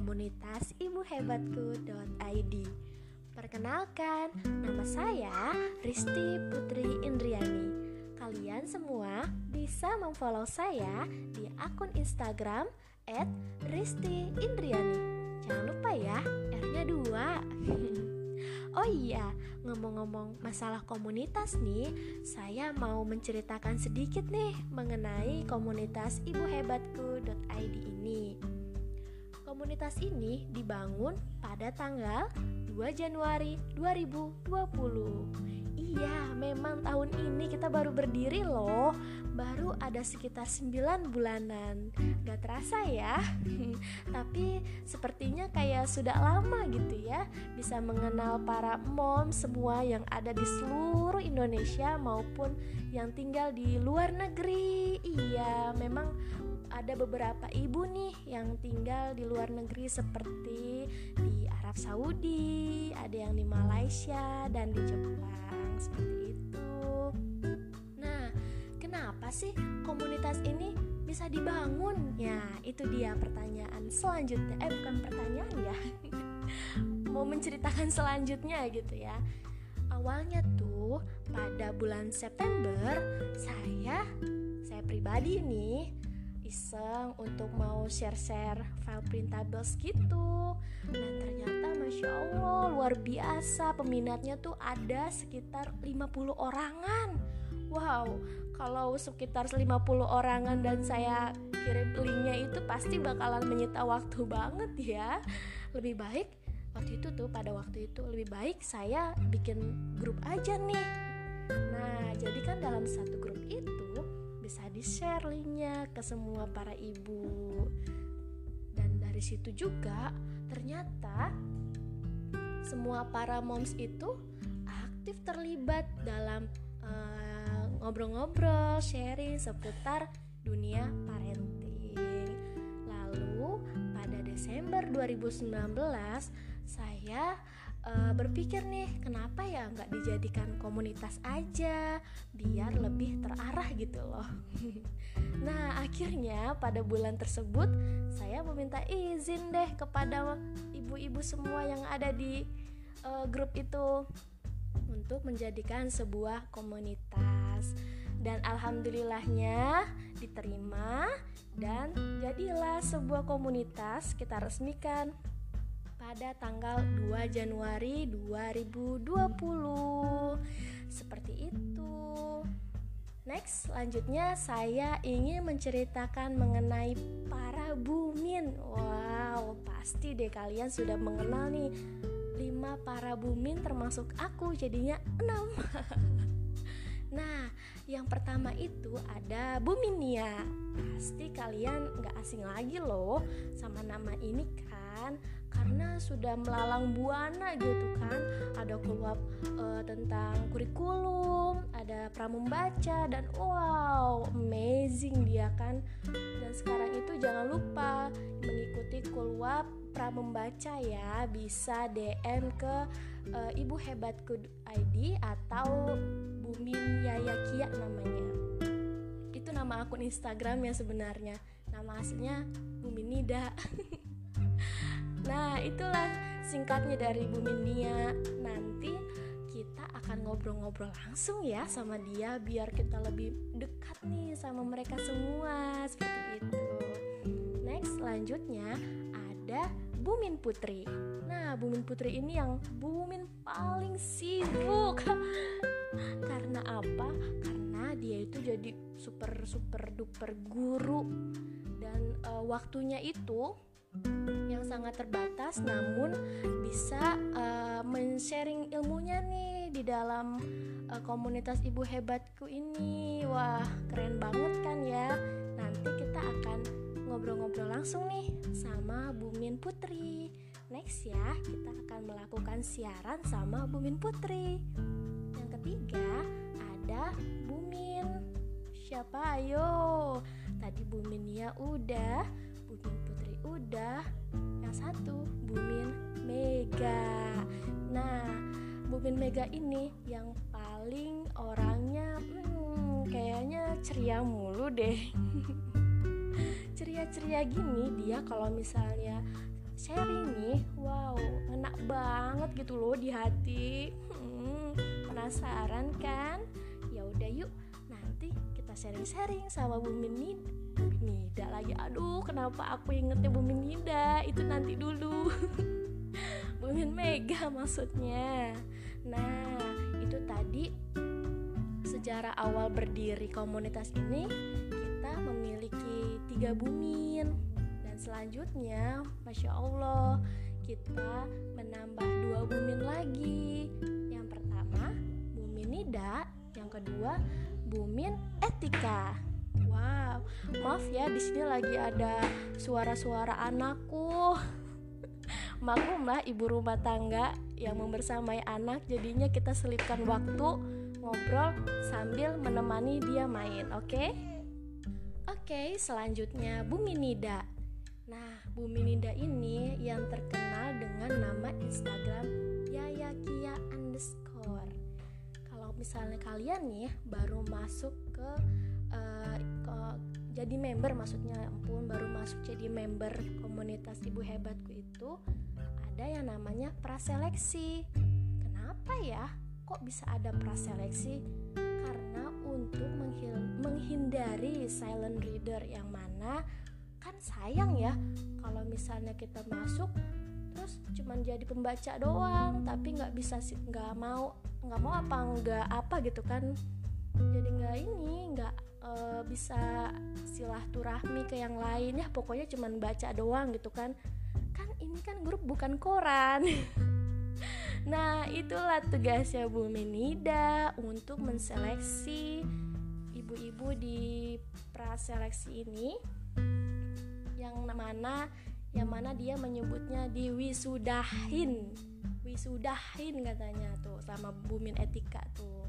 komunitas ibuhebatku.id Perkenalkan, nama saya Risti Putri Indriani. Kalian semua bisa memfollow saya di akun Instagram at Risti Indriani. Jangan lupa ya, R-nya 2 Oh iya, ngomong-ngomong masalah komunitas nih, saya mau menceritakan sedikit nih mengenai komunitas ibuhebatku.id ini. Komunitas ini dibangun pada tanggal 2 Januari 2020 Iya, memang tahun ini kita baru berdiri loh Baru ada sekitar 9 bulanan. Gak terasa ya. Tapi sepertinya kayak sudah lama gitu ya Bisa mengenal para mom semua yang ada di seluruh Indonesia Maupun yang tinggal di luar negeri. Iya, memang ada beberapa ibu nih yang tinggal di luar negeri seperti di Arab Saudi, ada yang di Malaysia dan di Jepang seperti itu. Nah, kenapa sih komunitas ini bisa dibangun? Ya, itu dia pertanyaan selanjutnya. Eh, bukan pertanyaan ya. Mau menceritakan selanjutnya gitu ya. Awalnya tuh pada bulan September saya saya pribadi nih iseng untuk mau share-share file printables gitu dan ternyata Masya Allah luar biasa. Peminatnya tuh ada sekitar 50 orangan. Wow, kalau sekitar 50 orangan dan saya kirim linknya itu pasti bakalan menyita waktu banget ya. Lebih baik waktu itu tuh pada waktu itu lebih baik saya bikin grup aja nih. Nah jadi kan dalam satu grup itu bisa di-share linknya ke semua para ibu. Dan dari situ juga ternyata semua para moms itu aktif terlibat dalam uh, ngobrol-ngobrol sharing seputar dunia parenting. Lalu pada Desember 2019 saya uh, berpikir nih kenapa ya nggak dijadikan komunitas aja biar lebih terarah gitu loh. Nah akhirnya pada bulan tersebut saya meminta izin deh kepada ibu-ibu semua yang ada di uh, grup itu untuk menjadikan sebuah komunitas. Dan alhamdulillahnya diterima dan jadilah sebuah komunitas kita resmikan pada tanggal 2 Januari 2020. Seperti itu. Next, selanjutnya saya ingin menceritakan mengenai para bumin. Wow, pasti deh kalian sudah mengenal nih 5 para bumin termasuk aku jadinya 6. nah, yang pertama itu ada Buminia. Pasti kalian nggak asing lagi loh sama nama ini kan karena sudah melalang buana gitu kan. Ada keluar uh, tentang kurikulum ada pramembaca dan wow amazing dia kan. Dan sekarang itu jangan lupa mengikuti keluar pramembaca ya. Bisa DM ke uh, ibu hebatku ID atau Bumin Yaya Kia namanya. Itu nama akun Instagram ya sebenarnya. Nama aslinya Bumin Nida Nah, itulah singkatnya dari Bu Mindia. Nanti kita akan ngobrol-ngobrol langsung ya sama dia biar kita lebih dekat nih sama mereka semua seperti itu. Next, selanjutnya ada Bumin Putri. Nah, Bumin Putri ini yang Bumin paling sibuk. Karena apa? Karena dia itu jadi super super duper guru dan uh, waktunya itu yang sangat terbatas namun bisa uh, men-sharing ilmunya nih di dalam uh, komunitas ibu hebatku ini. Wah keren banget kan ya? Nanti kita akan ngobrol-ngobrol langsung nih sama Bumin Putri. Next ya kita akan melakukan siaran sama Bumin Putri. Yang ketiga ada Bumin siapa? Ayo. Tadi Bumin ya udah udah yang satu Bumin Mega. Nah Bumin Mega ini yang paling orangnya hmm, kayaknya ceria mulu deh. Ceria-ceria gini dia kalau misalnya sharing nih wow enak banget gitu loh di hati. Hmm, penasaran kan? Ya udah yuk nanti kita sharing-sharing sama Bu Mimin Nida lagi aduh kenapa aku ingetnya Bu Nida itu nanti dulu. Bu Min Mega maksudnya. Nah itu tadi sejarah awal berdiri komunitas ini kita memiliki tiga bumin selanjutnya Masya Allah kita menambah dua bumin lagi. Yang pertama bumin nida yang kedua bumin etika wow maaf ya di sini lagi ada suara-suara anakku maklumlah ibu rumah tangga yang membersamai anak jadinya kita selipkan waktu ngobrol sambil menemani dia main oke okay? Oke, okay, selanjutnya Bumi Nida. Nah, Bumi Ninda ini yang terkenal dengan nama Instagram Yayakia underscore. Kalau misalnya kalian nih baru masuk ke, uh, jadi member, maksudnya ya ampun baru masuk jadi member komunitas Ibu Hebatku itu ada yang namanya praseleksi. Kenapa ya? Kok bisa ada praseleksi? Karena untuk menghindari silent reader yang mana kan sayang ya kalau misalnya kita masuk terus cuman jadi pembaca doang tapi nggak bisa nggak mau nggak mau apa nggak apa gitu kan jadi nggak ini nggak e, bisa silaturahmi ke yang lain. Ya pokoknya cuman baca doang gitu kan. Kan ini kan grup bukan koran. Nah itulah tugasnya Bu Menida untuk menseleksi ibu-ibu di praseleksi ini. Yang mana yang mana dia menyebutnya di wisudahin wisudahin katanya tuh sama bumin etika tuh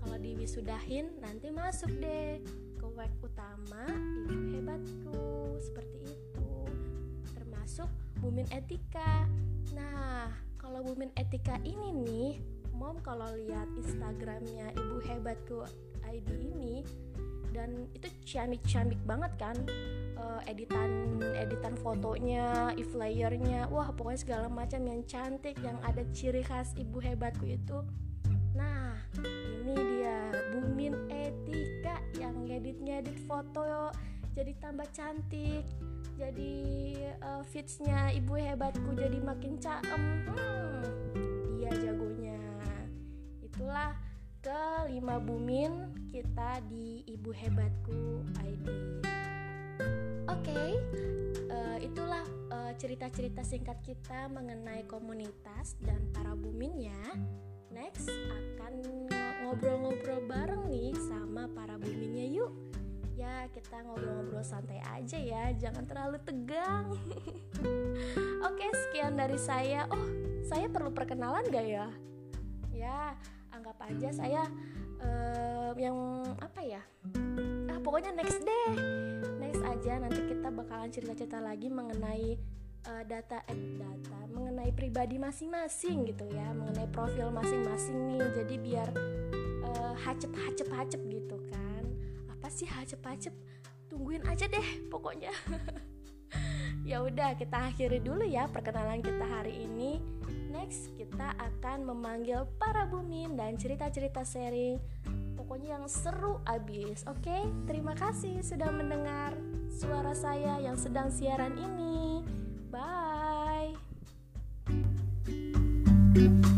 kalau di wisudahin nanti masuk deh ke web utama. Ibu hebatku. Seperti itu. Termasuk bumin etika. Nah kalau bumin etika ini nih mom kalau lihat instagramnya ibu hebatku ID ini dan itu ciamik-ciamik banget kan uh, editan editan fotonya, e flyernya, wah pokoknya segala macam yang cantik, yang ada ciri khas ibu hebatku itu. Nah, Bumin Etika yang editnya edit foto jadi tambah cantik, jadi uh, fitsnya ibu hebatku jadi makin caem. Hmm, dia jagonya. Itulah kelima bumin kita di Ibu Hebatku ID. Oke, okay, uh, eh, itulah uh, cerita-cerita singkat kita mengenai komunitas dan para buminnya. Next akan ngobrol-ngobrol bareng nih sama para buminnya yuk. Ya kita ngobrol-ngobrol santai aja ya, jangan terlalu tegang. Oke, sekian dari saya. Oh, saya perlu perkenalan gak ya? Ya, anggap aja saya uh, yang apa ya ah pokoknya next deh next aja nanti kita bakalan cerita-cerita lagi mengenai uh, data eh, data mengenai pribadi masing-masing gitu ya mengenai profil masing-masing nih jadi biar uh, hacep hacep hacep gitu kan apa sih hacep hacep tungguin aja deh pokoknya ya udah kita akhiri dulu ya perkenalan kita hari ini Next, kita akan memanggil para bumin dan cerita-cerita sharing pokoknya yang seru abis. Oke, okay? terima kasih sudah mendengar suara saya yang sedang siaran ini. Thank you.